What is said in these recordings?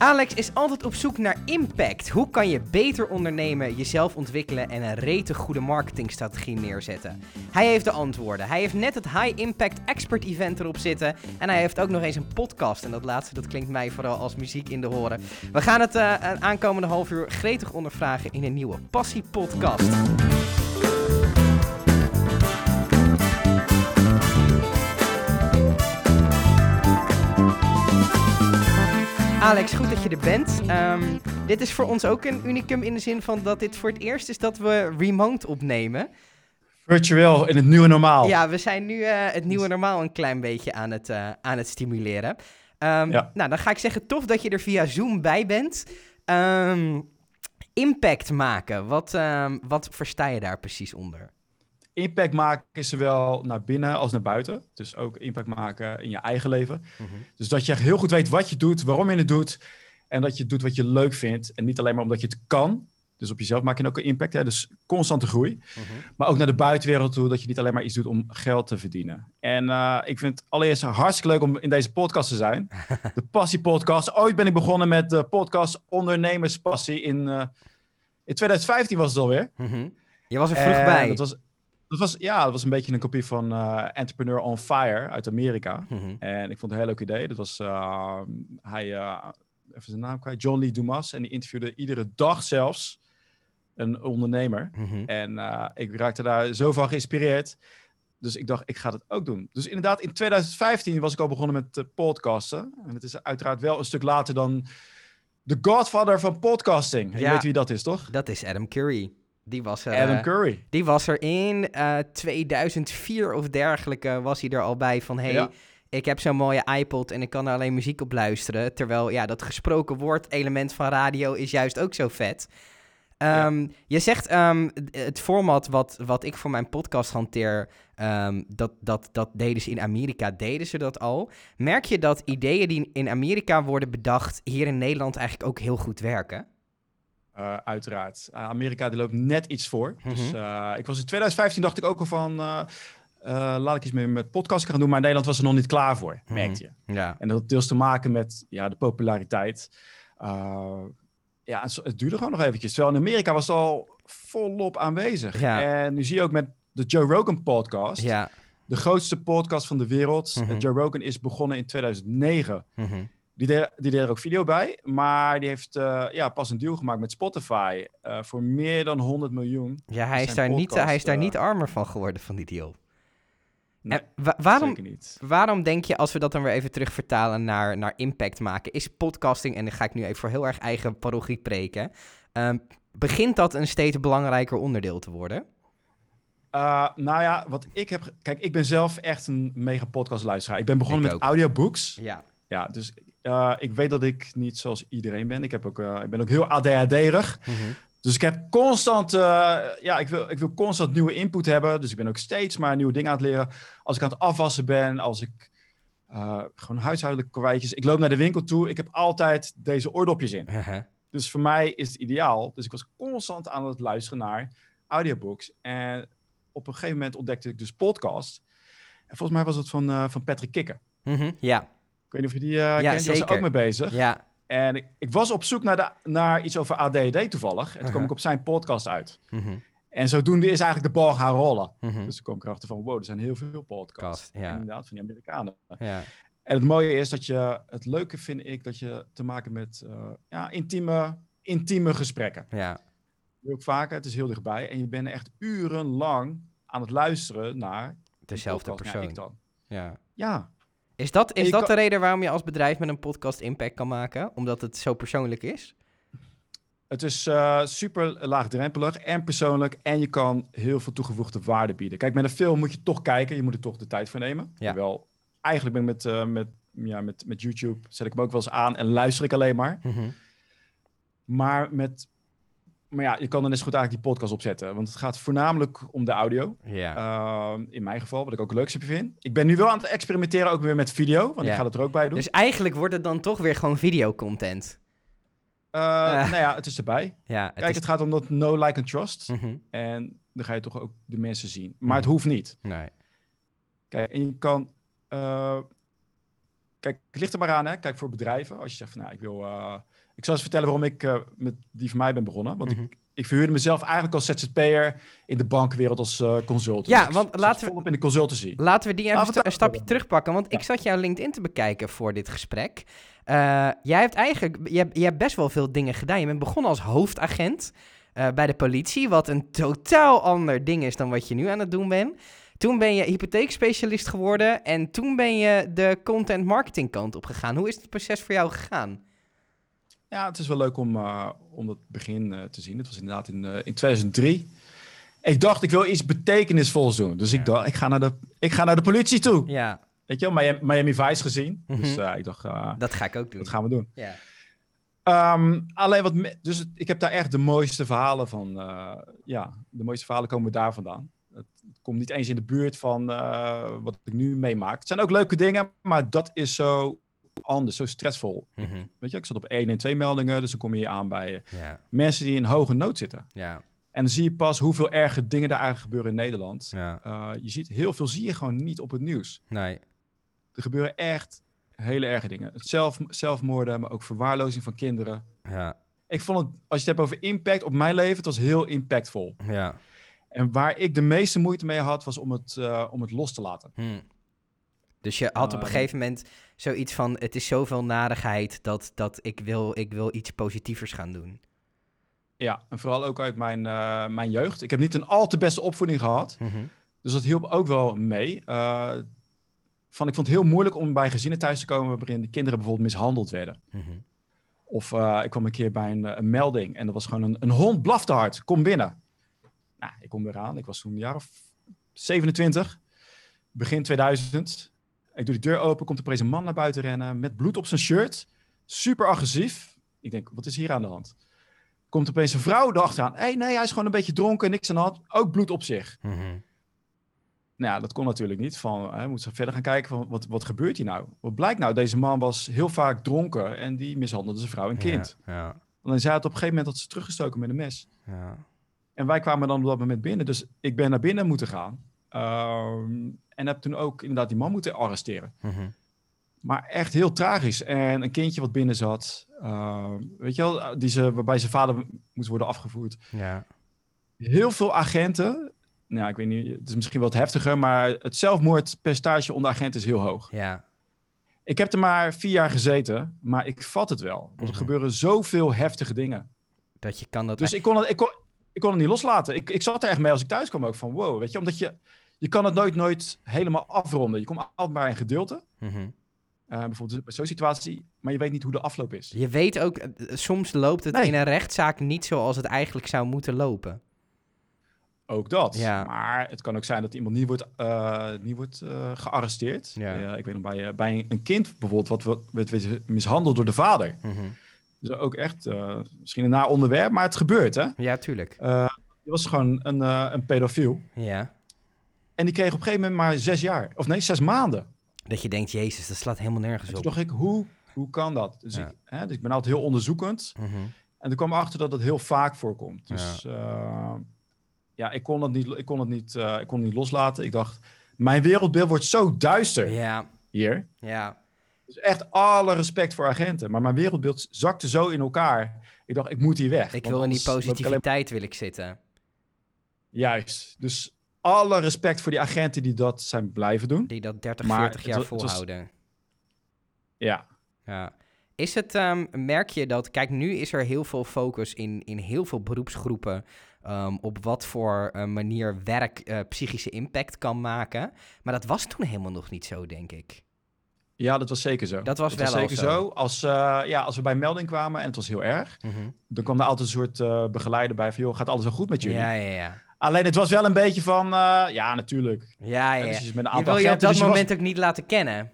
Alex is altijd op zoek naar impact. Hoe kan je beter ondernemen, jezelf ontwikkelen en een rete goede marketingstrategie neerzetten? Hij heeft de antwoorden. Hij heeft net het High Impact Expert Event erop zitten. En hij heeft ook nog eens een podcast. En dat laatste, dat klinkt mij vooral als muziek in de horen. We gaan het uh, aankomende half uur gretig ondervragen in een nieuwe Passie Podcast. Alex, goed dat je er bent. Ehm, dit is voor ons ook een unicum in de zin van dat dit voor het eerst is dat we remote opnemen. Virtueel in het nieuwe normaal. Ja, we zijn nu uh, het nieuwe normaal een klein beetje aan het, uh, aan het stimuleren. Um, ja. Nou, dan ga ik zeggen, tof dat je er via Zoom bij bent. Um, impact maken, wat, wat versta je daar precies onder? Impact maken is zowel naar binnen als naar buiten. Dus ook impact maken in je eigen leven. Mhm. Dus dat je heel goed weet wat je doet, waarom je het doet. En dat je doet wat je leuk vindt. En niet alleen maar omdat je het kan. Dus op jezelf maak je ook een impact. Hè? Dus constante groei. Mhm. Maar ook naar de buitenwereld toe. Dat je niet alleen maar iets doet om geld te verdienen. En uh, ik vind het allereerst hartstikke leuk om in deze podcast te zijn. de Passie Podcast. Ooit ben ik begonnen met de podcast Ondernemerspassie. In, uh, in 2015 was het alweer. Mm Je was er vroeg bij. Dat was dat was, ja, dat was een beetje een kopie van uh, Entrepreneur on Fire uit Amerika. Mhm. En ik vond het een heel leuk idee. Dat was, uh, hij, uh, even zijn naam kwijt, John Lee Dumas. En die interviewde iedere dag zelfs een ondernemer. Mhm. En ik raakte daar zo van geïnspireerd. Dus ik dacht, ik ga dat ook doen. Dus inderdaad, in 2015 was ik al begonnen met podcasten. En het is uiteraard wel een stuk later dan de godfather van podcasting. Je weet wie dat is, toch? Dat is Adam Curry. Die was er, Adam eh, Curry. Die was er in uh, eh, 2004 of dergelijke was hij er al bij van... Hey, ik heb zo'n mooie iPod en ik kan er alleen muziek op luisteren. Terwijl ja, dat gesproken woord element van radio is juist ook zo vet. Um, Je zegt um, het format wat, wat ik voor mijn podcast hanteer, um, dat, dat, dat deden ze in Amerika, deden ze dat al. Merk je dat ideeën die in Amerika worden bedacht hier in Nederland eigenlijk ook heel goed werken? Uh, uiteraard. Uh, Amerika die loopt net iets voor. Mm -hmm. Dus uh, ik was in 2015 dacht ik ook al van laat ik iets meer met podcast gaan doen, maar Nederland was er nog niet klaar voor, mm -hmm. merkte je. Ja. En dat had deels te maken met ja, de populariteit. ja, het, het, duurde gewoon nog eventjes. Terwijl in Amerika was het al volop aanwezig. Ja. En nu zie je ook met de Joe Rogan podcast. Ja. De grootste podcast van de wereld. Mm -hmm. Joe Rogan is begonnen in 2009. Die deed, die deed er ook video bij, maar die heeft uh, ja, pas een deal gemaakt met Spotify uh, voor meer dan 100 miljoen. Ja, hij is, daar niet, hij is daar niet armer van geworden van die deal. Nee, wa waarom, waarom denk je, als we dat dan weer even terug vertalen naar, naar impact maken, is podcasting, en dan ga ik nu even voor heel erg eigen parochie preken, uh, begint dat een steeds belangrijker onderdeel te worden? Uh, nou ja, wat ik heb. Kijk, ik ben zelf echt een mega podcastluisteraar. Ik ben begonnen ik met audiobooks. Ja. Ja, dus uh, ik weet dat ik niet zoals iedereen ben. Ik, heb ook, uh, ik ben ook heel ADHD-erig. Mm -hmm. Dus ik heb constant, uh, ja, ik wil, ik wil constant nieuwe input hebben. Dus ik ben ook steeds maar nieuwe dingen aan het leren. Als ik aan het afwassen ben, als ik gewoon huishoudelijke kwijtjes. Ik loop naar de winkel toe, ik heb altijd deze oordopjes in. -huh. Dus voor mij is het ideaal. Dus ik was constant aan het luisteren naar audiobooks. En op een gegeven moment ontdekte ik dus podcast. En volgens mij was het van, van Patrick Kikker. Mm -hmm. Ja. Ik weet niet of je die uh, ja, kent, die was er ook mee bezig. Ja. En ik, ik, was op zoek naar, de, naar iets over ADD toevallig. En toen -huh. kwam ik op zijn podcast uit. -huh. En zodoende is eigenlijk de bal gaan rollen. -huh. Dus toen kwam ik erachter van, wow, er zijn heel veel podcasts. ja. Inderdaad, van die Amerikanen. Ja. En het mooie is dat je, het leuke vind ik, dat je te maken met uh, ja, intieme, intieme gesprekken. Ja. Ook vaker, het is heel dichtbij. En je bent echt urenlang aan het luisteren naar... Dezelfde persoon. ik dan. Ja. Ja, is dat, is dat de reden waarom je als bedrijf met een podcast impact kan maken? Omdat het zo persoonlijk is? Het is uh, super laagdrempelig en persoonlijk. En je kan heel veel toegevoegde waarde bieden. Kijk, met een film moet je toch kijken. Je moet er toch de tijd voor nemen. Ja. Wel, eigenlijk ben ik met, uh, met, ja, met, met YouTube... zet ik hem ook wel eens aan en luister ik alleen maar. Mm -hmm. Maar met maar ja, je kan dan eens goed eigenlijk die podcast opzetten. Want het gaat voornamelijk om de audio. Yeah. Uh, in mijn geval, wat ik ook leukste vind. Ik ben nu wel aan het experimenteren ook weer met video. Want ik ga dat er ook bij doen. Dus eigenlijk wordt het dan toch weer gewoon videocontent? Uh, uh. Nou ja, het is erbij. Ja, het Kijk, is... het gaat om dat no, like and trust. Mm -hmm. En dan ga je toch ook de mensen zien. Maar mm -hmm. het hoeft niet. Nee. Kijk, en je kan... Uh, kijk, het ligt er maar aan, hè. Kijk, voor bedrijven, als je zegt van, nou, ik wil... ik zal eens vertellen waarom ik met die van mij ben begonnen. Want mhm. ik, ik verhuurde mezelf eigenlijk als ZZP'er in de bankwereld als uh, consultant. Ja, dus want laten we... op in de consultancy. Laten we die even een stapje terugpakken. Want ik zat jouw LinkedIn te bekijken voor dit gesprek. Uh, jij hebt eigenlijk... Je hebt, je hebt best wel veel dingen gedaan. Je bent begonnen als hoofdagent uh, bij de politie. Wat een totaal ander ding is dan wat je nu aan het doen bent. Toen ben je hypotheekspecialist geworden. En toen ben je de content marketing kant op gegaan. Hoe is het proces voor jou gegaan? Ja, het is wel leuk om, uh, om het begin uh, te zien. Het was inderdaad in, uh, in 2003. Ik dacht, ik wil iets betekenisvols doen. Dus ik dacht, ik ga naar de, ik ga naar de politie toe. Ja. Weet je wel, Miami, Miami Vice gezien. Mm -hmm. Dus ik dacht... dat ga ik ook doen. Dat gaan we doen. Ja. Um, alleen wat... Dus ik heb daar echt de mooiste verhalen van... ja, de mooiste verhalen komen daar vandaan. Het, het komt niet eens in de buurt van wat ik nu meemaak. Het zijn ook leuke dingen, maar dat is zo anders, zo stressvol. Mhm. Weet je, ik zat op één en twee meldingen, dus dan kom je aan bij mensen die in hoge nood zitten. En dan zie je pas hoeveel erge dingen daar eigenlijk gebeuren in Nederland. Uh, je ziet heel veel zie je gewoon niet op het nieuws. Nee. Er gebeuren echt hele erge dingen. Zelf, zelfmoorden, maar ook verwaarlozing van kinderen. Ja. Ik vond het, als je het hebt over impact op mijn leven, het was heel impactvol. Ja. En waar ik de meeste moeite mee had, was om het, uh, om het los te laten. Hmm. Dus je had op een ehm. gegeven moment zoiets van: het is zoveel narigheid dat, dat ik, wil, ik wil iets positievers gaan doen. Ja, en vooral ook uit mijn, uh, mijn jeugd. Ik heb niet een al te beste opvoeding gehad. Mhm. Dus dat hielp ook wel mee. Uh, van, ik vond het heel moeilijk om bij gezinnen thuis te komen waarin de kinderen bijvoorbeeld mishandeld werden. Mhm. Of uh, ik kwam een keer bij een, een, melding en dat was gewoon een, een hond blafte hard. Kom binnen. Nou, ik kom eraan. Ik was toen een jaar of 27, begin 2000. Ik doe de deur open, komt opeens een man naar buiten rennen met bloed op zijn shirt. Super agressief. Ik denk, wat is hier aan de hand? Komt opeens een vrouw erachteraan. Hé, hey, nee, hij is gewoon een beetje dronken, niks aan de hand. Ook bloed op zich. Mm -hmm. Nou ja, dat kon natuurlijk niet. Van, hè, moeten ze verder gaan kijken van wat, wat gebeurt hier nou? Wat blijkt nou? Deze man was heel vaak dronken en die mishandelde zijn vrouw en kind. Ja, ja. Dan zei het op een gegeven moment dat ze teruggestoken met een mes. Ja. En wij kwamen dan op dat moment binnen. Dus ik ben naar binnen moeten gaan. Uh, en heb toen ook inderdaad die man moeten arresteren. Mhm. Maar echt heel tragisch. En een kindje wat binnen zat, uh, weet je wel, die ze, waarbij zijn vader moest worden afgevoerd. Ja. Heel veel agenten. Nou, ik weet niet, het is misschien wat heftiger, maar het zelfmoordpercentage onder agenten is heel hoog. Ja. Ik heb er maar vier jaar gezeten, maar ik vat het wel. Want er mhm. gebeuren zoveel heftige dingen. Dat je kan dat. Dus ik kon het, ik kon, ik kon het niet loslaten. Ik, ik zat er echt mee als ik thuis kwam ook van wow, weet je, omdat je je kan het nooit, nooit helemaal afronden. Je komt altijd maar in gedeelte. Mm -hmm. uh, bijvoorbeeld zo'n situatie, maar je weet niet hoe de afloop is. Je weet ook, eh, soms loopt het in een rechtszaak niet zoals het eigenlijk zou moeten lopen. Ook dat. Ja. Maar het kan ook zijn dat iemand niet wordt, uh, niet wordt gearresteerd. Ja. ik weet nog, bij, bij een kind bijvoorbeeld, wat werd mishandeld door de vader. Mm -hmm. Dus ook echt, misschien een naar onderwerp, maar het gebeurt, hè? Ja, tuurlijk. je was gewoon een, een pedofiel. Ja. En die kreeg op een gegeven moment maar zes jaar. Of nee, zes maanden. Dat je denkt, jezus, dat slaat helemaal nergens op. Toen dacht ik, hoe, hoe kan dat? Dus, ik, hè, dus ik ben altijd heel onderzoekend. Mm -hmm. En toen kwam ik achter dat het heel vaak voorkomt. Dus ja, uh, ja ik kon het niet, ik kon het niet, uh, ik kon het niet loslaten. Ik dacht, mijn wereldbeeld wordt zo duister ja. hier. Ja. Dus echt alle respect voor agenten. Maar mijn wereldbeeld zakte zo in elkaar. Ik dacht, ik moet hier weg. Ik wil in die positiviteit alleen... wil ik zitten. Juist. Dus alle respect voor die agenten die dat zijn blijven doen. Die dat 30, maar 40 jaar volhouden. Was... Ja. ja. Is het, um, merk je dat, kijk, nu is er heel veel focus in, in heel veel beroepsgroepen um, op wat voor uh, manier werk uh, psychische impact kan maken. Maar dat was toen helemaal nog niet zo, denk ik. Ja, dat was zeker zo. Dat was dat wel was zeker zo. Als, uh, ja, als we bij melding kwamen en het was heel erg, mm -hmm. dan kwam er altijd een soort begeleider bij van, joh, gaat alles wel goed met jullie? Ja, ja, ja. Alleen het was wel een beetje van, uh, ja, natuurlijk. Ja, ja. Dus met een je wil je op dat dus moment was... ook niet laten kennen.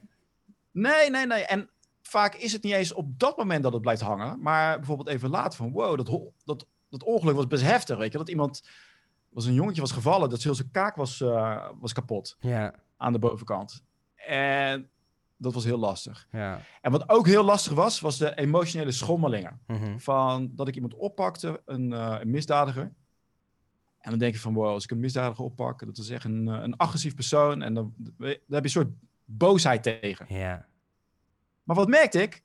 Nee, nee, nee. En vaak is het niet eens op dat moment dat het blijft hangen. Maar bijvoorbeeld even later van, wow, dat, dat, dat ongeluk was best heftig, weet je. Dat iemand, was een jongetje was gevallen, dat heel zijn kaak was, uh, was kapot. Ja. Aan de bovenkant. En dat was heel lastig. Ja. En wat ook heel lastig was, was de emotionele schommelingen. Mm -hmm. Van dat ik iemand oppakte, een, uh, een misdadiger. En dan denk je van, wow, als ik een misdadiger oppak, dat is echt een, een agressief persoon. En dan, dan heb je een soort boosheid tegen. Ja. Maar wat merkte ik?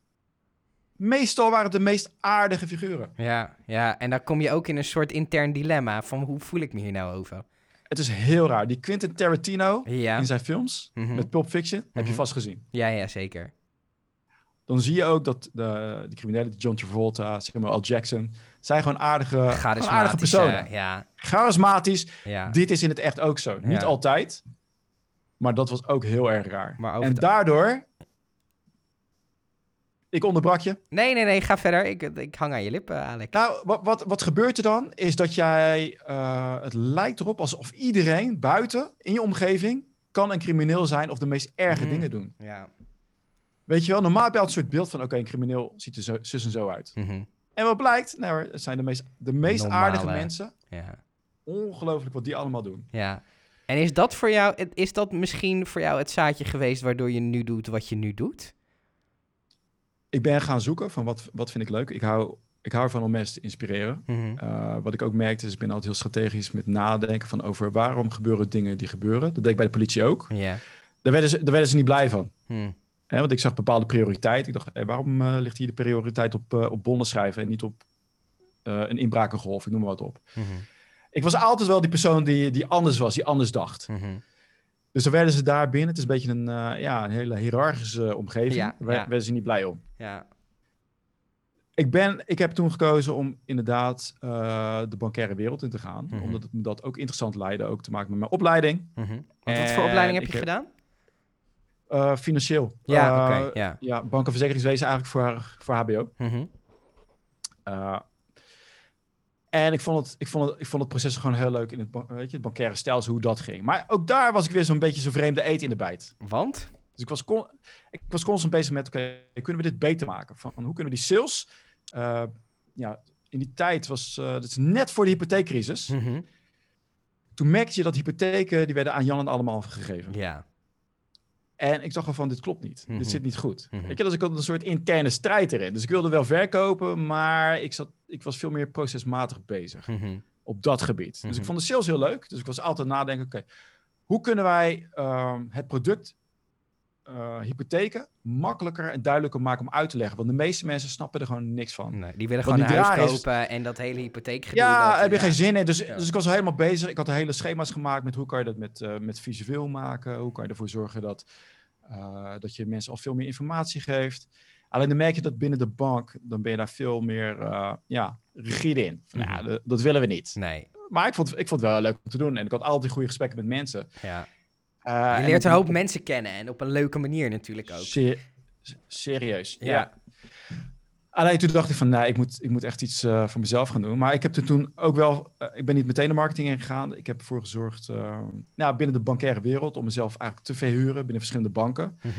Meestal waren het de meest aardige figuren. Ja, ja, en dan kom je ook in een soort intern dilemma van hoe voel ik me hier nou over? Het is heel raar. Die Quentin Tarantino in zijn films mhm. met Pulp Fiction heb je mhm. vast gezien. Ja, ja, zeker. Dan zie je ook dat de, de criminelen, John Travolta, Samuel L. Jackson, zijn gewoon aardige, aardige personen. Ja. Charismatisch. Ja. Dit is in het echt ook zo. Niet altijd, maar dat was ook heel erg raar. en daardoor ik onderbrak je. Nee, nee, nee, ga verder. Ik, ik hang aan je lippen, Alex. Nou, wat, wat, wat gebeurt er dan? Is dat jij, uh, het lijkt erop alsof iedereen buiten in je omgeving kan een crimineel zijn of de meest erge mhm. dingen doen. Ja. Weet je wel, normaal heb je altijd een soort beeld van, oké, een crimineel ziet er zo, zus en zo uit. Mhm. En wat blijkt? Nou, het zijn de meest, de meest aardige mensen. Ja. Ongelooflijk wat die allemaal doen. Ja. En is dat voor jou, is dat misschien voor jou het zaadje geweest waardoor je nu doet wat je nu doet? ik ben gaan zoeken van wat, wat vind ik leuk. Ik hou, ik hou ervan om mensen te inspireren. Mhm. Eh, wat ik ook merkte is, ik ben altijd heel strategisch met nadenken van over waarom gebeuren dingen die gebeuren. Dat deed ik bij de politie ook. Yeah. Daar, werden ze, daar werden ze niet blij van. Hmm. want ik zag bepaalde prioriteit. Ik dacht, waarom uh, ligt hier de prioriteit op, uh, op bonnen schrijven en niet op een inbrakengolf, ik noem maar wat op. Mhm. Ik was altijd wel die persoon die, die anders was, die anders dacht. Mhm. Dus dan werden ze daar binnen. Het is een beetje een, ja, een hele hiërarchische omgeving. Ja, daar werden ze niet blij om. Ja. Ik, ben, ik heb toen gekozen om inderdaad uh, de bankaire wereld in te gaan. Mhm. Omdat het me dat ook interessant leidde. Ook te maken met mijn opleiding. Mm wat, voor opleiding heb je gedaan? Uh, financieel. Ja, oké. ja. ja, bank- en verzekeringswezen eigenlijk voor, voor HBO. Mm en ik vond, het, ik, vond het, ik vond het proces gewoon heel leuk in het, weet je, het bankaire stelsel, hoe dat ging. Maar ook daar was ik weer zo'n beetje zo'n vreemde eet in de bijt. Want? Dus ik was, con ik was constant bezig met, oké, kunnen we dit beter maken? Van, hoe kunnen we die sales... Uh, ja, in die tijd was, uh, dat is net voor de hypotheekcrisis. Mm Toen merkte je dat hypotheken, die werden aan Jan en allemaal gegeven. Ja. En ik dacht al van, dit klopt niet. Dit Mhm. zit niet goed. Mhm. Weet je, dus ik had een soort interne strijd erin. Dus ik wilde wel verkopen, maar ik, zat, ik was veel meer procesmatig bezig Mhm. op dat gebied. Dus ik vond de sales heel leuk. Dus ik was altijd nadenken, oké, hoe kunnen wij ehm, het product eh, hypotheken makkelijker en duidelijker maken om uit te leggen? Want de meeste mensen snappen er gewoon niks van. Nee, die willen gewoon een huis is- kopen en dat hele hypotheek Ja, heb je geen zin in. Dus, Ja. dus ik was al helemaal bezig. Ik had hele schema's gemaakt met hoe kan je dat met, eh, met visueel maken. Hoe kan je ervoor zorgen dat, eh, dat je mensen al veel meer informatie geeft. Alleen dan merk je dat binnen de bank, dan ben je daar veel meer ja, rigide in. Van, ja, Mhm. dat, dat willen we niet. Nee, Maar ik vond, ik vond het wel leuk om te doen. En ik had altijd goede gesprekken met mensen. ja. Eh, Je leert een hoop mensen kennen en op een leuke manier natuurlijk ook. Se- serieus, ja. Ja. Alleen toen dacht ik van, nee, ik moet, ik moet echt iets eh, voor mezelf gaan doen. Maar ik heb toen ook wel, eh, ik ben niet meteen de marketing ingegaan. Ik heb ervoor gezorgd, nou, binnen de bankaire wereld, om mezelf eigenlijk te verhuren binnen verschillende banken. Mhm.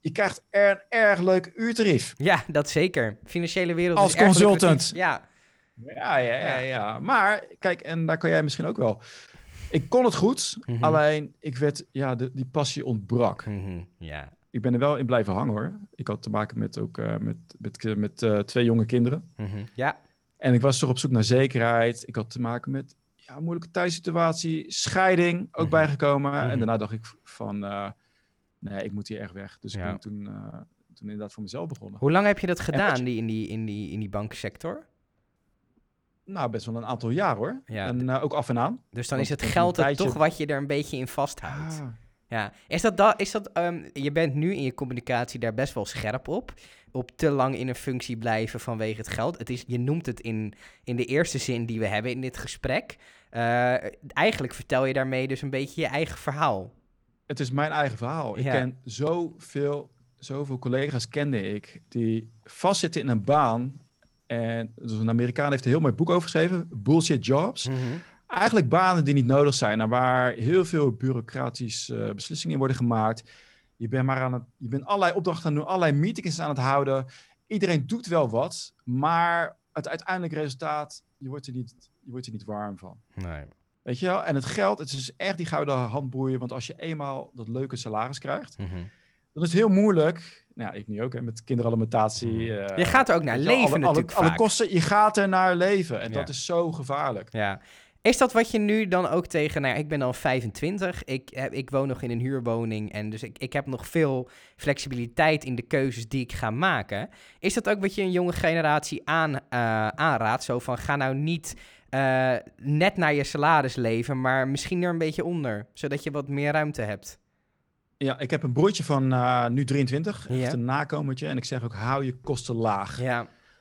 Je krijgt er een erg leuk uurtarief. Ja, dat zeker. Financiële wereld Als is consultant. Ja, ja, ja, Ja. ja. Maar kijk, en daar kan jij misschien ook wel. Ik kon het goed, Mhm. alleen ik werd, ja, de, die passie ontbrak. Ja. Ik ben er wel in blijven hangen hoor. Ik had te maken met ook eh, met, met, met eh, twee jonge kinderen. Mhm. Ja. En ik was toch op zoek naar zekerheid. Ik had te maken met ja, moeilijke thuissituatie, scheiding ook Mhm. bijgekomen. En daarna dacht ik van, eh, nee, ik moet hier echt weg. Dus Ja. ik ben toen, toen inderdaad voor mezelf begonnen. Hoe lang heb je dat gedaan die, in, die, in, die, in die banksector? Nou, best wel een aantal jaar hoor. Ja. En eh, ook af en aan. Dus dan Want is het geld tijdje- toch wat je er een beetje in vasthoudt. Ah. Ja. Is dat, da is dat ehm, je bent nu in je communicatie daar best wel scherp op. Op te lang in een functie blijven vanwege het geld. Het is, je noemt het in, in de eerste zin die we hebben in dit gesprek. Eh, eigenlijk vertel je daarmee dus een beetje je eigen verhaal. Het is mijn eigen verhaal. Ik Ja. ken zoveel, zoveel collega's kende ik die vastzitten in een baan. En dus een Amerikaan heeft een heel mooi boek over geschreven, Bullshit Jobs. Eigenlijk banen die niet nodig zijn en waar heel veel bureaucratische eh, beslissingen in worden gemaakt. Je bent maar aan het, je bent allerlei opdrachten aan het doen, allerlei meetings aan het houden. Iedereen doet wel wat, maar het uiteindelijke resultaat, je wordt er niet, je wordt er niet warm van. Nee. Weet je wel? En het geld, het is echt die gouden handboeien. Want als je eenmaal dat leuke salaris krijgt, Mhm. Dan is heel moeilijk. Nou, ik nu ook, hè, met kinderalimentatie. eh, Je gaat er ook naar leven alle, natuurlijk alle, alle kosten, je gaat er naar leven. En Ja. dat is zo gevaarlijk. Ja. Is dat wat je nu dan ook tegen... Nou, ik ben al 25, ik, ik woon nog in een huurwoning... en dus ik, ik heb nog veel flexibiliteit in de keuzes die ik ga maken. Is dat ook wat je een jonge generatie aan, uh, aanraadt? Zo van, ga nou niet uh, net naar je salaris leven... maar misschien er een beetje onder, zodat je wat meer ruimte hebt. Ja, ik heb een broertje van uh, nu 23, ja. een nakomertje. En ik zeg ook, hou je kosten laag. Ja.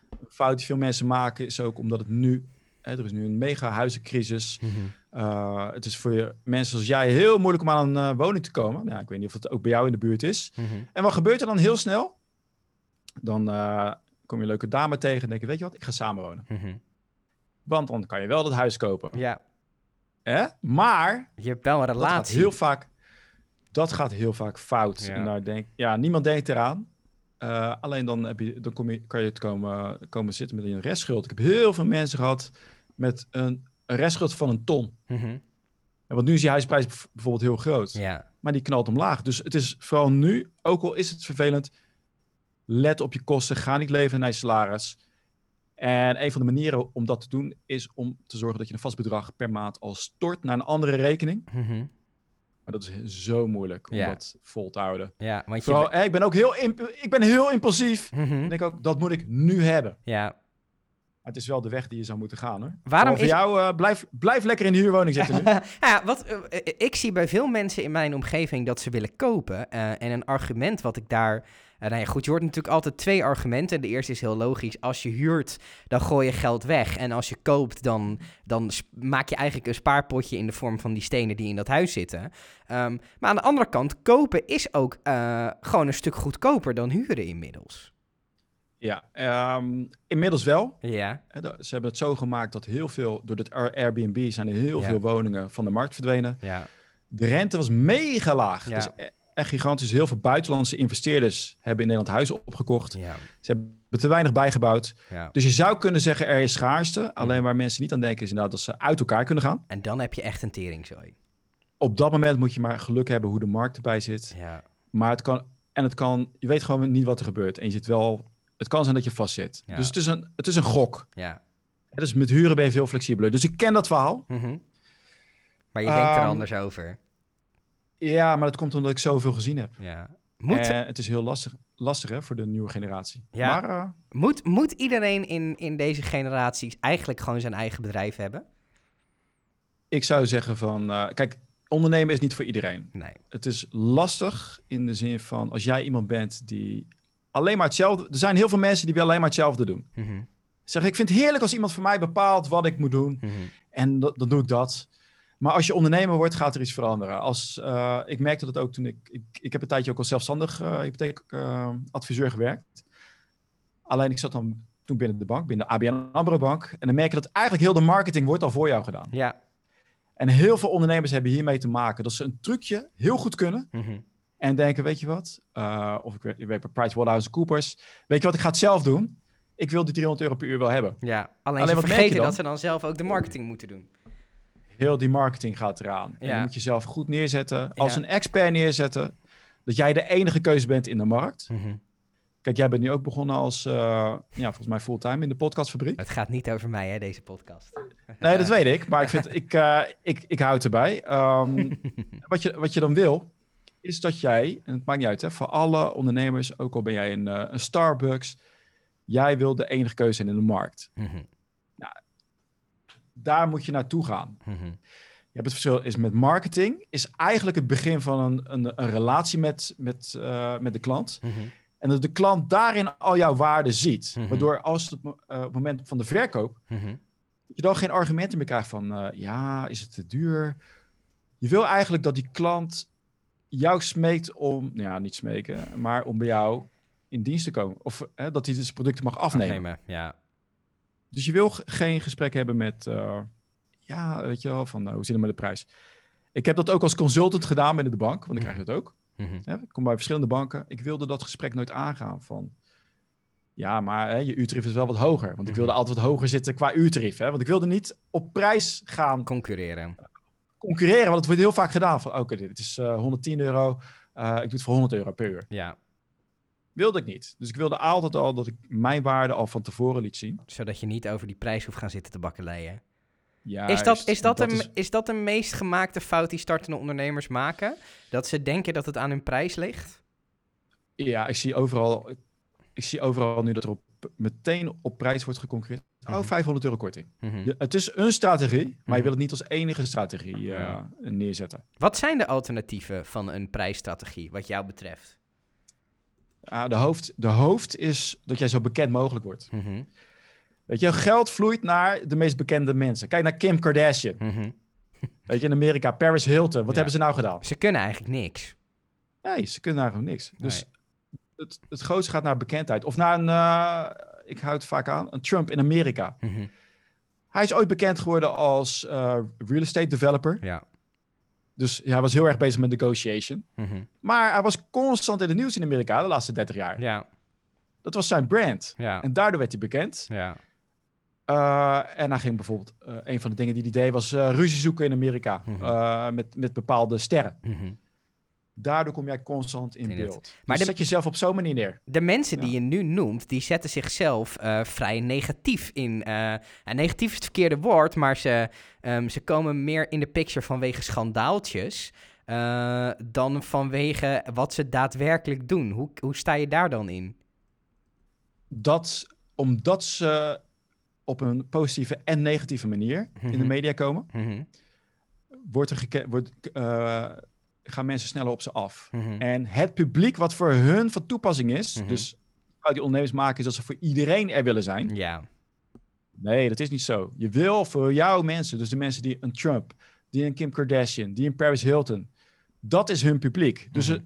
Een fout die veel mensen maken is ook omdat het nu... Hè, er is nu een mega huizencrisis. Mm -hmm. het is voor je, mensen zoals jij heel moeilijk om aan een uh, woning te komen. Nou, ik weet niet of het ook bij jou in de buurt is. Mm -hmm. En wat gebeurt er dan heel snel? Dan uh, kom je een leuke dame tegen en denk je, weet je wat, ik ga samenwonen. Mm -hmm. Want dan kan je wel dat huis kopen. Ja. Maar... Je hebt wel een relatie. heel vaak dat gaat heel vaak fout. Ja. En daar denk, ja, niemand denkt eraan. Uh, alleen dan, heb je, dan kom je, kan je het komen, komen zitten met een restschuld. Ik heb heel veel mensen gehad met een, een restschuld van een ton. Mm -hmm. en want nu is die huisprijs bijvoorbeeld heel groot. Ja. Maar die knalt omlaag. Dus het is vooral nu, ook al is het vervelend, let op je kosten. Ga niet leven naar je salaris. En een van de manieren om dat te doen is om te zorgen dat je een vast bedrag per maand al stort naar een andere rekening. Mm -hmm. Maar dat is zo moeilijk om ja. dat vol te houden. Ja, want je Vooral, ik ben ook heel, ik ben heel impulsief. Mm -hmm. Ik denk ook, dat moet ik nu hebben. Ja. Het is wel de weg die je zou moeten gaan. Hoor. Waarom voor is... jou, uh, blijf, blijf lekker in de huurwoning zitten nu. ja, wat, uh, ik zie bij veel mensen in mijn omgeving dat ze willen kopen. Uh, en een argument wat ik daar uh, nou ja, goed, je hoort natuurlijk altijd twee argumenten. De eerste is heel logisch. Als je huurt, dan gooi je geld weg. En als je koopt, dan, dan maak je eigenlijk een spaarpotje in de vorm van die stenen die in dat huis zitten. Um, maar aan de andere kant, kopen is ook uh, gewoon een stuk goedkoper dan huren inmiddels. Ja, um, inmiddels wel. Ja. Ze hebben het zo gemaakt dat heel veel, door het Airbnb zijn er heel ja. veel woningen van de markt verdwenen. Ja. De rente was mega laag. Ja. Dus echt gigantisch. Heel veel buitenlandse investeerders hebben in Nederland huizen opgekocht. Ja. Ze hebben te weinig bijgebouwd. Ja. Dus je zou kunnen zeggen er is schaarste. Alleen waar mensen niet aan denken is inderdaad dat ze uit elkaar kunnen gaan. En dan heb je echt een teringzooi. Op dat moment moet je maar geluk hebben hoe de markt erbij zit. Ja. Maar het kan, en het kan, je weet gewoon niet wat er gebeurt. En je zit wel, het kan zijn dat je vastzit. Ja. Dus het is, een, het is een gok. Ja. Dus met huren ben je veel flexibeler. Dus ik ken dat verhaal. Mm -hmm. Maar je denkt er anders over. Ja, maar dat komt omdat ik zoveel gezien heb. Ja. Moet... Uh, het is heel lastig, lastig hè, voor de nieuwe generatie. Ja. Maar, uh... moet, moet iedereen in, in deze generaties eigenlijk gewoon zijn eigen bedrijf hebben? Ik zou zeggen van... Uh, kijk, ondernemen is niet voor iedereen. Nee. Het is lastig in de zin van... als jij iemand bent die alleen maar hetzelfde... Er zijn heel veel mensen die alleen maar hetzelfde doen. Mm -hmm. Zeg, ik vind het heerlijk als iemand voor mij bepaalt wat ik moet doen. Mm -hmm. En dan doe ik dat. Maar als je ondernemer wordt, gaat er iets veranderen. Als, uh, ik merkte dat ook toen ik, ik... Ik heb een tijdje ook als zelfstandig uh, hypotheekadviseur uh, gewerkt. Alleen ik zat dan toen binnen de bank, binnen de ABN AMRO bank. En dan merk je dat eigenlijk heel de marketing wordt al voor jou gedaan. Ja. En heel veel ondernemers hebben hiermee te maken. Dat ze een trucje heel goed kunnen. Mm -hmm. En denken, weet je wat? Uh, of ik weet, ik weet bij PricewaterhouseCoopers. Weet je wat, ik ga het zelf doen. Ik wil die 300 euro per uur wel hebben. Ja, alleen, alleen ze vergeten dat ze dan zelf ook de marketing moeten doen heel die marketing gaat eraan. En je moet jezelf goed neerzetten, als ja. een expert neerzetten, dat jij de enige keuze bent in de markt. Mm -hmm. Kijk, jij bent nu ook begonnen als, uh, ja, volgens mij fulltime in de podcastfabriek. Het gaat niet over mij, hè, deze podcast. Nee, dat weet ik, maar ik, vind, ik, uh, ik, ik hou het erbij. Um, wat, je, wat je dan wil, is dat jij, en het maakt niet uit, hè, voor alle ondernemers, ook al ben jij een, uh, een Starbucks, jij wil de enige keuze zijn in de markt. Mm -hmm daar moet je naartoe gaan. Mm -hmm. Je hebt het verschil is met marketing, is eigenlijk het begin van een, een, een relatie met, met, uh, met de klant. Mm -hmm. En dat de klant daarin al jouw waarde ziet. Mm -hmm. Waardoor als het uh, op het moment van de verkoop, je dan geen argumenten meer krijgt van, uh, ja, is het te duur? Je wil eigenlijk dat die klant jou smeekt om, nou ja, niet smeken, maar om bij jou in dienst te komen. Of dat hij dus producten mag afnemen. afnemen ja. Dus je wil geen gesprek hebben met, uh, ja, weet je wel, van uh, hoe zit het met de prijs? Ik heb dat ook als consultant gedaan binnen de bank, want ik krijg het ook. Mm -hmm. ja, ik kom bij verschillende banken. Ik wilde dat gesprek nooit aangaan van, ja, maar hè, je uurtarief is wel wat hoger. Want mm -hmm. ik wilde altijd wat hoger zitten qua uurtarief. Hè? Want ik wilde niet op prijs gaan... Concurreren. Concurreren, want het wordt heel vaak gedaan van, oké, okay, dit is uh, 110 euro, ik doe het voor 100 euro per uur. Ja. Wilde ik niet. Dus ik wilde altijd al dat ik mijn waarde al van tevoren liet zien. Zodat je niet over die prijs hoeft gaan zitten te bakkeleien. is dat, is, dat, een, is... is dat de meest gemaakte fout die startende ondernemers maken? Dat ze denken dat het aan hun prijs ligt? Ja, ik zie overal, ik zie overal nu dat er op, meteen op prijs wordt geconcurreerd. Oh, 500 mhm. euro korting. Mhm. het is een strategie, maar je mhm. wil het niet als enige strategie uh, neerzetten. Wat zijn de alternatieven van een prijsstrategie, wat jou betreft? Uh, de, hoofd, de hoofd is dat jij zo bekend mogelijk wordt. Weet je, geld vloeit naar de meest bekende mensen. Kijk naar Kim Kardashian. Weet je, in Amerika, Paris Hilton. Wat hebben ze nou gedaan? Ze kunnen eigenlijk niks. Nee, ze kunnen eigenlijk niks. Dus het, het grootste gaat naar bekendheid. Of naar een, uh, ik houd het vaak aan, een Trump in Amerika. Mhm. Hij is ooit bekend geworden als uh, real estate developer. Ja. Dus hij was heel erg bezig met negotiation. Mhm. Maar hij was constant in het nieuws in Amerika de laatste 30 jaar. Ja. Dat was zijn brand. Ja. En daardoor werd hij bekend. Ja. Uh, en hij ging bijvoorbeeld, uh, een van de dingen die hij deed was uh, ruzie zoeken in Amerika mhm. met, met bepaalde sterren. Mm Daardoor kom jij constant in, beeld. Dus maar dus zet jezelf op zo'n manier neer. De mensen die je nu noemt, die zetten zichzelf uh, vrij negatief in. Uh, en negatief is het verkeerde woord, maar ze, um, ze komen meer in de picture vanwege schandaaltjes. Uh, dan vanwege wat ze daadwerkelijk doen. Hoe, hoe sta je daar dan in? Dat, omdat ze op een positieve en negatieve manier in de mhm. media komen, mm -hmm. wordt er wordt, gaan mensen sneller op ze af. Mhm. En het publiek wat voor hun van toepassing is, mm dus die ondernemers maken, is dat ze voor iedereen er willen zijn. Ja. Nee, dat is niet zo. Je wil voor jouw mensen, dus de mensen die een Trump, die een Kim Kardashian, die een Paris Hilton, dat is hun publiek. Dus mhm.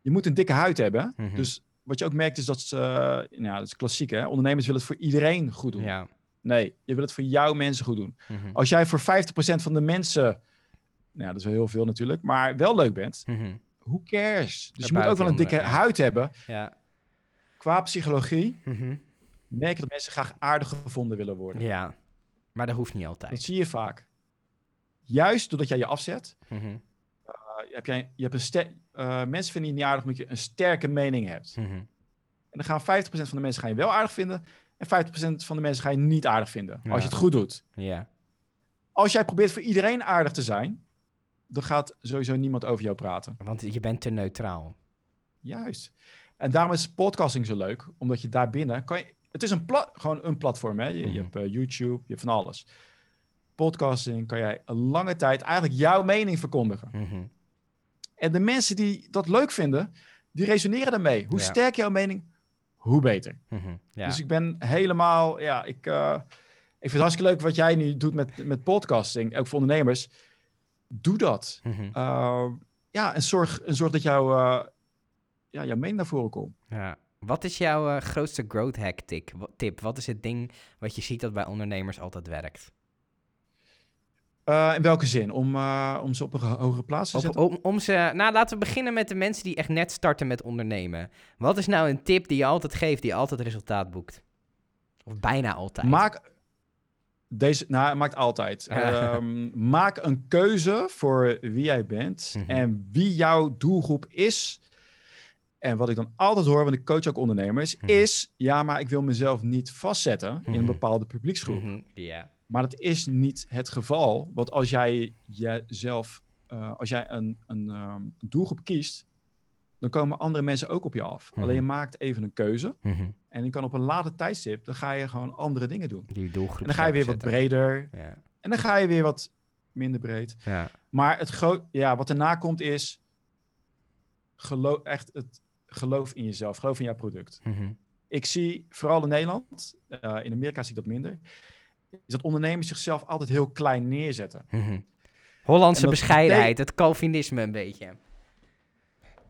je moet een dikke huid hebben. Mhm. Dus wat je ook merkt is dat ze, uh, nou, dat is klassiek hè, ondernemers willen het voor iedereen goed doen. Ja. Nee, je wil het voor jouw mensen goed doen. Als jij voor 50% van de mensen nou, dat is wel heel veel natuurlijk, maar wel leuk bent, mm who cares? Dus je moet ook wel een dikke huid hebben. Ja. Qua psychologie mm merk je dat mensen graag aardig gevonden willen worden. Ja, maar dat hoeft niet altijd. Dat zie je vaak. Juist doordat jij je afzet, mhm. eh, heb jij, je hebt een ster uh, mensen vinden je niet aardig omdat je een sterke mening hebt. Mhm. En dan gaan 50% van de mensen gaan je wel aardig vinden en 50% van de mensen ga je niet aardig vinden. Als je het goed doet. Ja. Als jij probeert voor iedereen aardig te zijn, dan gaat sowieso niemand over jou praten. Want je bent te neutraal. Juist. En daarom is podcasting zo leuk, omdat je daarbinnen kan je. Het is een gewoon een platform. Hè? Je, je mhm. hebt uh, YouTube, je hebt van alles. Podcasting kan jij een lange tijd eigenlijk jouw mening verkondigen. Mhm. En de mensen die dat leuk vinden, die resoneren daarmee. Hoe sterk jouw mening, hoe beter. Mhm. ja. Dus ik ben helemaal, ja, ik, uh, ik vind het hartstikke leuk wat jij nu doet met, met podcasting, ook voor ondernemers doe dat. Mhm. Ehm, ja, en zorg, en zorg dat jouw, uh, ja, jouw mening naar voren komt. Ja. Wat is jouw uh, grootste growth hack tip? Wat is het ding wat je ziet dat bij ondernemers altijd werkt? Uh, in welke zin? Om, om ze op een hogere plaats te zetten? Om, om, ze, nou, laten we beginnen met de mensen die echt net starten met ondernemen. Wat is nou een tip die je altijd geeft, die altijd resultaat boekt? Of bijna altijd. Maak, deze, nou, maakt altijd. um, maak een keuze voor wie jij bent mhm. en wie jouw doelgroep is. En wat ik dan altijd hoor, want ik coach ook ondernemers, mhm. is: ja, maar ik wil mezelf niet vastzetten in een mhm. bepaalde publieksgroep. Yeah. Maar dat is niet het geval. Want als jij jezelf, uh, als jij een, een um, doelgroep kiest, dan komen andere mensen ook op je af. Alleen je maakt even een keuze. En je kan op een later tijdstip, dan ga je gewoon andere dingen doen. Die doelgroep. En dan ga je weer wat breder. Ja. En dan ga je weer wat minder breed. Ja. Maar het groot, ja, wat erna komt is geloof, echt het geloof in jezelf, geloof in jouw product. Mhm. Ik zie vooral in Nederland, uh, in Amerika zie ik dat minder, is dat ondernemers zichzelf altijd heel klein neerzetten. Mhm. Hollandse bescheidenheid, het Calvinisme een beetje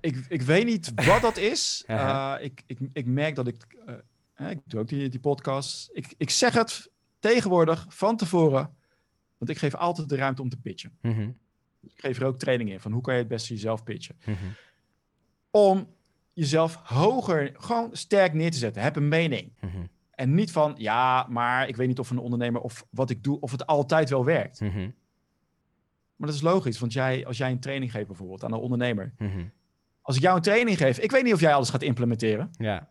ik, ik weet niet wat dat is. Uh, ik, ik, ik merk dat ik. Uh, ik doe ook die, die podcast. Ik, ik zeg het tegenwoordig van tevoren. Want ik geef altijd de ruimte om te pitchen. Mhm. Ik geef er ook training in van hoe kan je het beste jezelf pitchen. Mhm. Om jezelf hoger, gewoon sterk neer te zetten. Heb een mening. Mhm. En niet van, ja, maar ik weet niet of een ondernemer of wat ik doe, of het altijd wel werkt. Maar dat is logisch, want jij, als jij een training geeft bijvoorbeeld aan een ondernemer, als ik jou een training geef, ik weet niet of jij alles gaat implementeren. Ja. En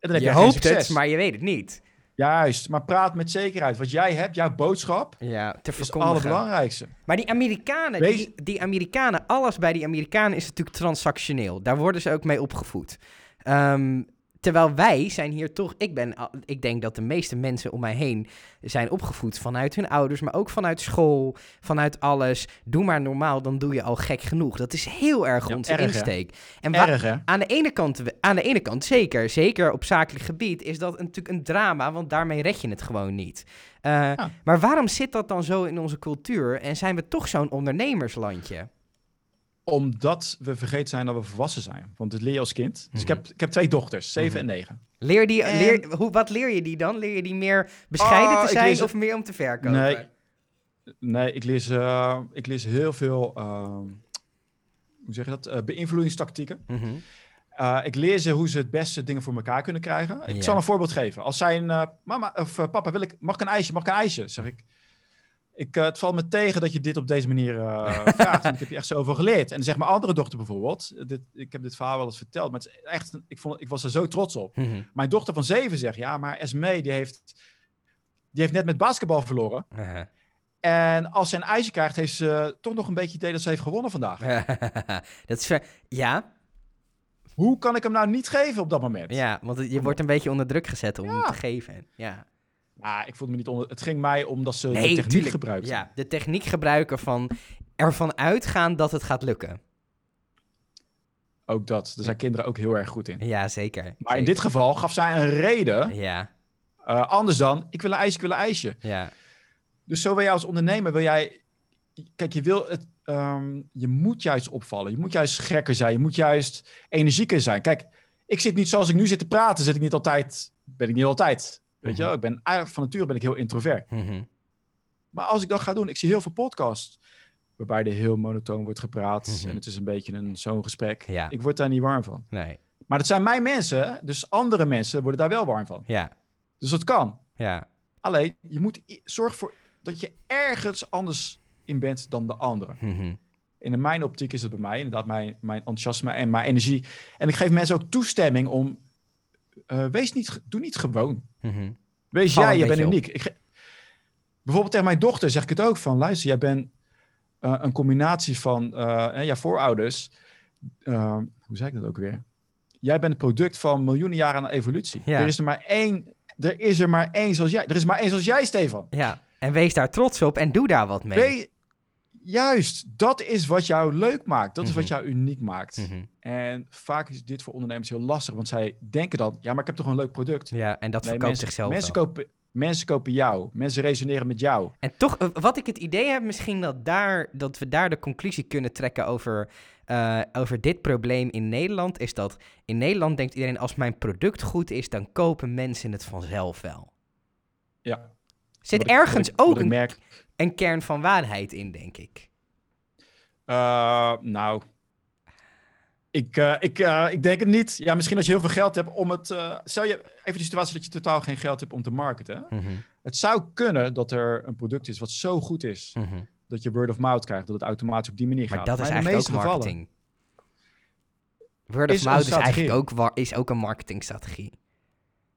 dan heb je hoopt het, maar je weet het niet. Juist, maar praat met zekerheid. Wat jij hebt, jouw boodschap, ja, te is het allerbelangrijkste. Maar die Amerikanen, die, die Amerikanen, alles bij die Amerikanen is natuurlijk transactioneel. Daar worden ze ook mee opgevoed. Um, Terwijl wij zijn hier toch, ik, ben, ik denk dat de meeste mensen om mij heen zijn opgevoed vanuit hun ouders, maar ook vanuit school, vanuit alles. Doe maar normaal, dan doe je al gek genoeg. Dat is heel erg onze erg, insteek. En erg? Aan, de ene kant, aan de ene kant zeker, zeker op zakelijk gebied, is dat natuurlijk een drama, want daarmee red je het gewoon niet. Uh, Maar waarom zit dat dan zo in onze cultuur en zijn we toch zo'n ondernemerslandje? Omdat we vergeten zijn dat we volwassen zijn. Want dat leer je als kind. Dus ik, heb, ik heb twee dochters, zeven mhm. en negen. Leer die, leer, hoe, wat leer je die dan? Leer je die meer bescheiden te ah, zijn of meer om te verkopen? Nee, nee ik, lees, uh, ik lees heel veel, uh, hoe zeg je dat, uh, beïnvloedingstactieken. Mhm. Uh, ik leer ze hoe ze het beste dingen voor elkaar kunnen krijgen. Ik zal een voorbeeld geven. Als zij een, mama of papa, wil ik, mag ik een ijsje, mag ik een ijsje? Zeg ik, ik, uh, het valt me tegen dat je dit op deze manier uh, vraagt. ik heb je echt zoveel geleerd. En zeg mijn andere dochter bijvoorbeeld. Dit, ik heb dit verhaal wel eens verteld. Maar het is echt, ik, vond, ik was er zo trots op. Mhm. Mijn dochter van zeven zegt: Ja, maar Esme die heeft, die heeft net met basketbal verloren. En als ze een ijsje krijgt, heeft ze toch nog een beetje idee dat ze heeft gewonnen vandaag. dat is ver... Ja. Hoe kan ik hem nou niet geven op dat moment? Ja, want je wordt een beetje onder druk gezet om hem te geven. Ja. Maar ik voelde me niet onder. Het ging mij omdat ze de techniek gebruikten. Ja, de techniek gebruiken van ervan uitgaan dat het gaat lukken. Ook dat. Daar zijn kinderen ook heel erg goed in. Ja, zeker. Maar in dit geval gaf zij een reden. Ja. Uh, anders dan, ik wil een ijsje, ik wil een ijsje. Ja. Dus zo wil jij als ondernemer, wil jij... Kijk, je wil het... Ehm, je moet juist opvallen. Je moet juist gekker zijn. Je moet juist energieker zijn. Kijk, ik zit niet zoals ik nu zit te praten, zit ik niet altijd... Ben ik niet altijd Weet je mhm. wel, ik ben eigenlijk van nature ben ik heel introvert. Mhm. Maar als ik dat ga doen, ik zie heel veel podcasts waarbij er heel monotoon wordt gepraat mhm. en het is een beetje een zo'n gesprek. Ja. Ik word daar niet warm van. Nee. Maar dat zijn mijn mensen, dus andere mensen worden daar wel warm van. Ja. Dus dat kan. Ja. Alleen, je moet zorgen voor dat je ergens anders in bent dan de anderen. Mm In mijn optiek is het bij mij inderdaad mijn, mijn enthousiasme en mijn energie. En ik geef mensen ook toestemming om uh, wees niet, doe niet gewoon. Mhm. Wees jij, je bent uniek. Ik bijvoorbeeld tegen mijn dochter zeg ik het ook van, luister, jij bent uh, een combinatie van uh, ja, voorouders. hoe zeg ik dat ook weer? Jij bent het product van miljoenen jaren aan evolutie. Ja. Er is er maar één, er is er maar één zoals jij. Er is maar één zoals jij, Stefan. Ja, en wees daar trots op en doe daar wat mee. Juist, dat is wat jou leuk maakt. Dat is wat mhm. jou uniek maakt. Mhm. En vaak is dit voor ondernemers heel lastig, want zij denken dan, ja, maar ik heb toch een leuk product. Ja, en dat nee, verkoopt zichzelf. Mensen kopen, mensen kopen jou, mensen resoneren met jou. En toch, eh, wat ik het idee heb, misschien dat, daar, dat we daar de conclusie kunnen trekken over, uh, over dit probleem in Nederland, is dat in Nederland denkt iedereen, als mijn product goed is, dan kopen mensen het vanzelf wel. Ja. Zit ergens ook een, merk... een kern van waarheid in, denk ik. Uh, nou, ik, uh, ik, uh, ik denk het niet. Ja, misschien als je heel veel geld hebt om het. stel je even de situatie dat je totaal geen geld hebt om te marketen. Mm -hmm. Het zou kunnen dat er een product is wat zo goed is. Mm -hmm. dat je word of mouth krijgt, dat het automatisch op die manier maar gaat. Dat maar is eigenlijk ook marketing. Word of mouth is eigenlijk ook, is ook een marketingstrategie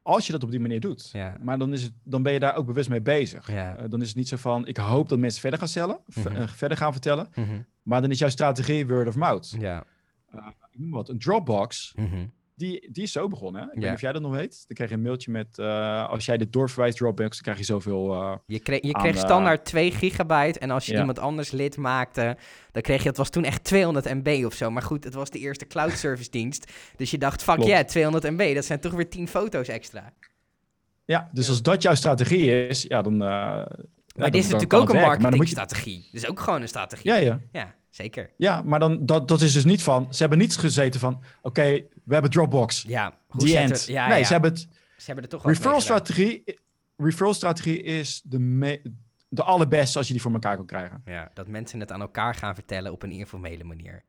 als je dat op die manier doet. Ja. Maar dan, is het, dan ben je daar ook bewust mee bezig. Ja. Uh, dan is het niet zo van, ik hoop dat mensen verder gaan stellen, mm -hmm. verder gaan vertellen. Mm -hmm. Maar dan is jouw strategie word of mouth. Ja. Uh, ik noem wat, een Dropbox. Mm -hmm die, die is zo begonnen. Hè? Ik weet niet of jij dat nog weet. Dan krijg je een mailtje met... Uh, als jij dit doorverwijst Dropbox, dan krijg je zoveel... Uh, je kreeg, je kreeg standaard 2 gigabyte. En als je iemand anders lid maakte... dan kreeg je... Het was toen echt 200 MB of zo. Maar goed, het was de eerste cloud service dienst. Dus je dacht, fuck yeah, 200 MB. Dat zijn toch weer 10 foto's extra. Ja, dus als dat jouw strategie is... Ja, dan... Uh, maar dit is natuurlijk ook een marketingstrategie. Je... Dus ook gewoon een strategie. Ja, ja. Ja, zeker. Ja, maar dan, dat, dat is dus niet van... Ze hebben niet gezeten van... Oké, we hebben Dropbox. Ja, hoe end. Ja, nee, ze hebben het. Ze hebben er toch referral strategie. Referral strategie is de, me, de allerbeste als je die voor elkaar kan krijgen. Ja, dat mensen het aan elkaar gaan vertellen op een informele manier.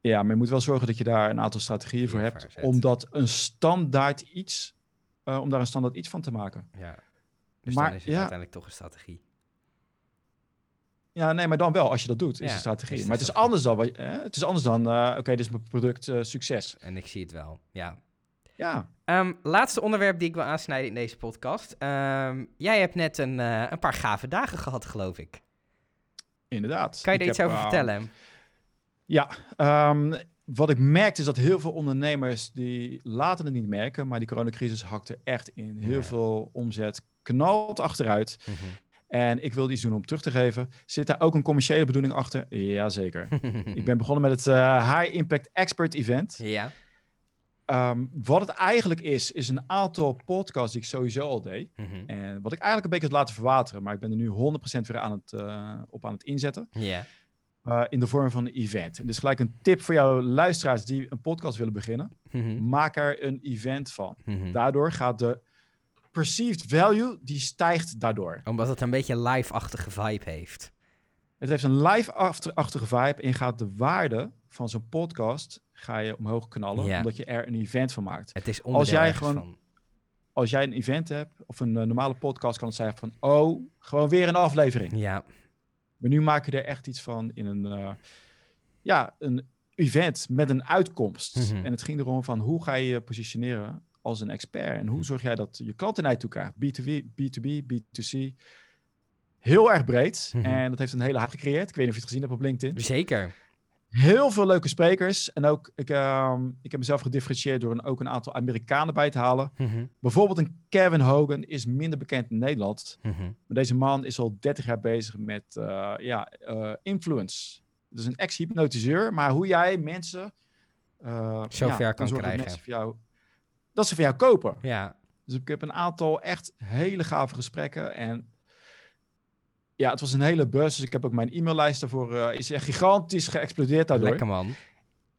Ja, maar je moet wel zorgen dat je daar een aantal strategieën voor hebt. Omdat een standaard iets, uh, om daar een standaard iets van te maken. Ja. Dus maar, dan is het ja, uiteindelijk toch een strategie. Ja, nee, maar dan wel als je dat doet, is de strategie. maar het is anders dan, hè? het is anders dan, uh, oké, dit is mijn product uh, succes. En ik zie het wel, ja. Ja. Um, laatste onderwerp die ik wil aansnijden in deze podcast. Um, jij hebt net een, uh, een paar gave dagen gehad, geloof ik. Inderdaad. Kan je er iets over vertellen? Ja, um, wat ik merkte is dat heel veel ondernemers die laten het niet merken, maar die coronacrisis hakte echt in. Heel veel omzet knalt achteruit. Mm En ik wilde iets doen om terug te geven. Zit daar ook een commerciële bedoeling achter? Jazeker. ik ben begonnen met het uh, High Impact Expert Event. Ja. Um, wat het eigenlijk is, is een aantal podcasts die ik sowieso al deed. Mm -hmm. En wat ik eigenlijk een beetje heb laten verwateren, maar ik ben er nu 100% weer aan het, uh, op aan het inzetten. Ja. Yeah. Uh, in de vorm van een event. En dus gelijk een tip voor jouw luisteraars die een podcast willen beginnen. Mm -hmm. Maak er een event van. Mm -hmm. Daardoor gaat de perceived value, die stijgt daardoor. Omdat het een beetje live-achtige vibe heeft. Het heeft een live-achtige vibe en gaat de waarde van zo'n podcast ga je omhoog knallen, ja. omdat je er een event van maakt. Het is als jij gewoon, van. Als jij een event hebt, of een uh, normale podcast, kan het zijn van, oh, gewoon weer een aflevering. Ja. Maar nu maak je er echt iets van in een, uh, ja, een event met een uitkomst. Mm -hmm. En het ging erom van, hoe ga je je positioneren als een expert? En hoe zorg jij dat je klanten naar je toe krijgt? B2B, B2B, B2C. Heel erg breed. Mm -hmm. En dat heeft een hele hype gecreëerd. Ik weet niet of je het gezien hebt op LinkedIn. Zeker. Heel veel leuke sprekers. En ook, ik, uh, ik heb mezelf gedifferentieerd door een, ook een aantal Amerikanen bij te halen. Mm -hmm. Bijvoorbeeld een Kevin Hogan is minder bekend in Nederland. Mm -hmm. Maar deze man is al 30 jaar bezig met uh, ja, uh, influence. Dus een ex-hypnotiseur. Maar hoe jij mensen... uh, Zover ja, kan krijgen. Dat, jou, dat ze van jou kopen. Ja. Dus ik heb een aantal echt hele gave gesprekken. En ja, het was een hele bus. Dus ik heb ook mijn e-maillijst daarvoor. Uh, is echt gigantisch geëxplodeerd daardoor. Lekker man.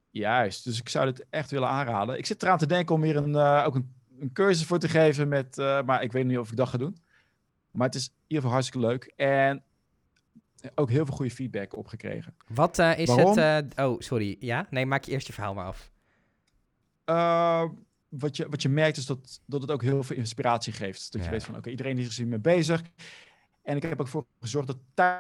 Juist. Dus ik zou het echt willen aanraden. Ik zit eraan te denken om hier een, uh, ook een, een cursus voor te geven. Met, uh, maar ik weet niet of ik dat ga doen. Maar het is in ieder geval hartstikke leuk. En ook heel veel goede feedback opgekregen. Wat is Waarom? het... oh, sorry. Ja? Nee, maak je eerst je verhaal maar af. Wat, je, wat je merkt is dat, dat het ook heel veel inspiratie geeft. Dat je weet van, oké, okay, iedereen is er hiermee bezig. En ik heb ook voor gezorgd dat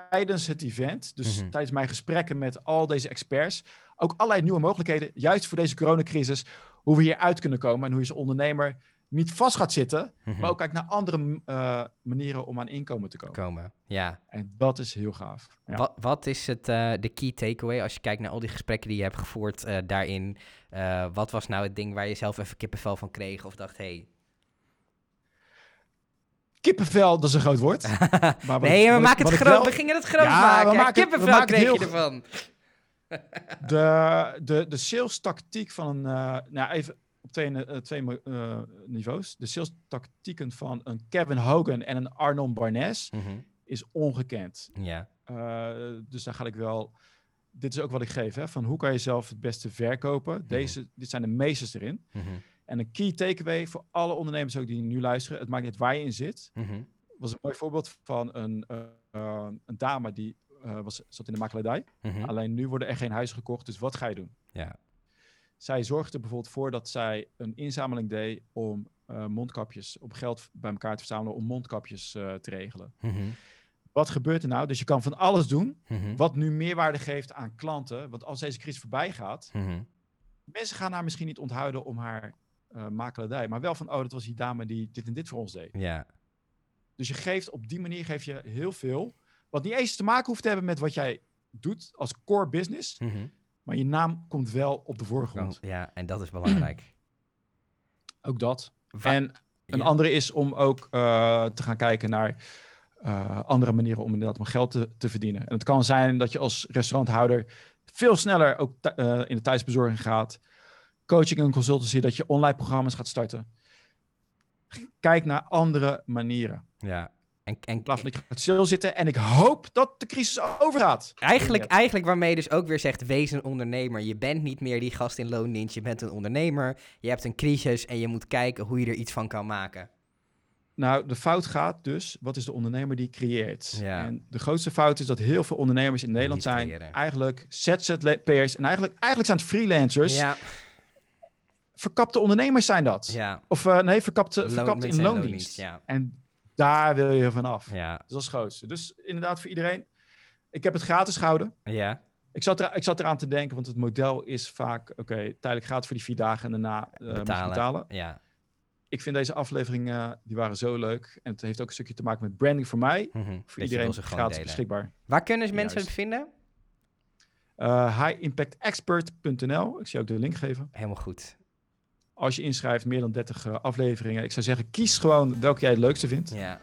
tijdens het event, dus mm -hmm. tijdens mijn gesprekken met al deze experts, ook allerlei nieuwe mogelijkheden, juist voor deze coronacrisis, hoe we hier uit kunnen komen en hoe je als ondernemer niet vast gaat zitten, mm -hmm. maar ook kijkt naar andere uh, manieren om aan inkomen te komen. komen. Ja. En dat is heel gaaf. Ja. Wat, wat, is het, uh, de key takeaway als je kijkt naar al die gesprekken die je hebt gevoerd uh, daarin? wat was nou het ding waar je zelf even kippenvel van kreeg of dacht, hey, Kippenvel, dat is een groot woord. maar nee, we, maken het groot. Wel... we gingen het groot ja, maken. We maken Kippenvel we maken kreeg heel... je ervan. de, de, de sales tactiek van een... Nou, even op twee, uh, twee uh, niveaus. De sales tactieken van een Kevin Hogan en een Arnon Barnes mm -hmm. is ongekend. Ja. dus daar ga ik wel... Dit is ook wat ik geef, hè, van hoe kan je zelf het beste verkopen. Mm -hmm. Deze, dit zijn de meesters erin. Mm -hmm. En een key takeaway voor alle ondernemers ook die nu luisteren. Het maakt niet waar je in zit. Was een mooi voorbeeld van een, uh, een dame die was, zat in de makelaardij. Alleen nu worden er geen huizen gekocht. Dus wat ga je doen? Ja. Zij zorgde bijvoorbeeld voor dat zij een inzameling deed om mondkapjes, om geld bij elkaar te verzamelen om mondkapjes te regelen. Mm -hmm. Wat gebeurt er nou? Dus je kan van alles doen Mhm. wat nu meerwaarde geeft aan klanten. Want als deze crisis voorbij gaat, Mhm. mensen gaan haar misschien niet onthouden om haar uh, makelaardij. Maar wel van, oh, dat was die dame die dit en dit voor ons deed. Ja. Dus je geeft op die manier geef je heel veel. Wat niet eens te maken hoeft te hebben met wat jij doet als core business. Maar je naam komt wel op de voorgrond. Ja, en dat is belangrijk. ook dat. Va en een ja. andere is om ook uh, te gaan kijken naar uh, andere manieren om inderdaad om geld te, te, verdienen. En het kan zijn dat je als restauranthouder veel sneller ook uh, in de thuisbezorging gaat coaching en consultancy, dat je online programma's gaat starten. Kijk naar andere manieren. Ja. En, en, in plaats van dat je gaat stilzitten. En ik hoop dat de crisis overgaat. Eigenlijk, eigenlijk waarmee je dus ook weer zegt, wees een ondernemer. Je bent niet meer die gast in loondienst, je bent een ondernemer. Je hebt een crisis en je moet kijken hoe je er iets van kan maken. Nou, de fout gaat dus, wat is de ondernemer die creëert? Ja. En de grootste fout is dat heel veel ondernemers in Nederland zijn creëren. eigenlijk ZZP'ers. En eigenlijk, eigenlijk zijn het freelancers. Ja verkapte ondernemers zijn dat. Ja. Of uh, nee, verkapte, verkapte in loondienst. loondienst ja. En daar wil je vanaf. Ja. Dus dat is het grootste. Dus inderdaad voor iedereen. Ik heb het gratis gehouden. Ja. Ik zat, er, ik zat eraan te denken, want het model is vaak, oké, tijdelijk gaat voor die vier dagen en daarna uh, betalen. betalen. Ja. Ik vind deze afleveringen, die waren zo leuk. En het heeft ook een stukje te maken met branding voor mij. Mhm. Voor iedereen gratis beschikbaar. Waar kunnen mensen het vinden? Uh, highimpactexpert.nl. Ik zie ook de link geven. Helemaal goed. Als je inschrijft, meer dan 30 uh, afleveringen. Ik zou zeggen, kies gewoon welke jij het leukste vindt. Ja.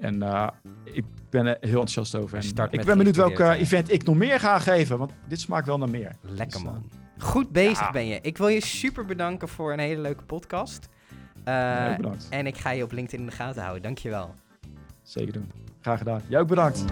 En uh, ik ben er heel enthousiast over. En ik ben benieuwd welke event ik nog meer ga geven. Want dit smaakt wel naar meer. Lekker dus, man. Goed bezig ben je. Ik wil je super bedanken voor een hele leuke podcast. Uh, en ik ga je op LinkedIn in de gaten houden. Dankjewel. Zeker doen. Graag gedaan. Jij ook bedankt.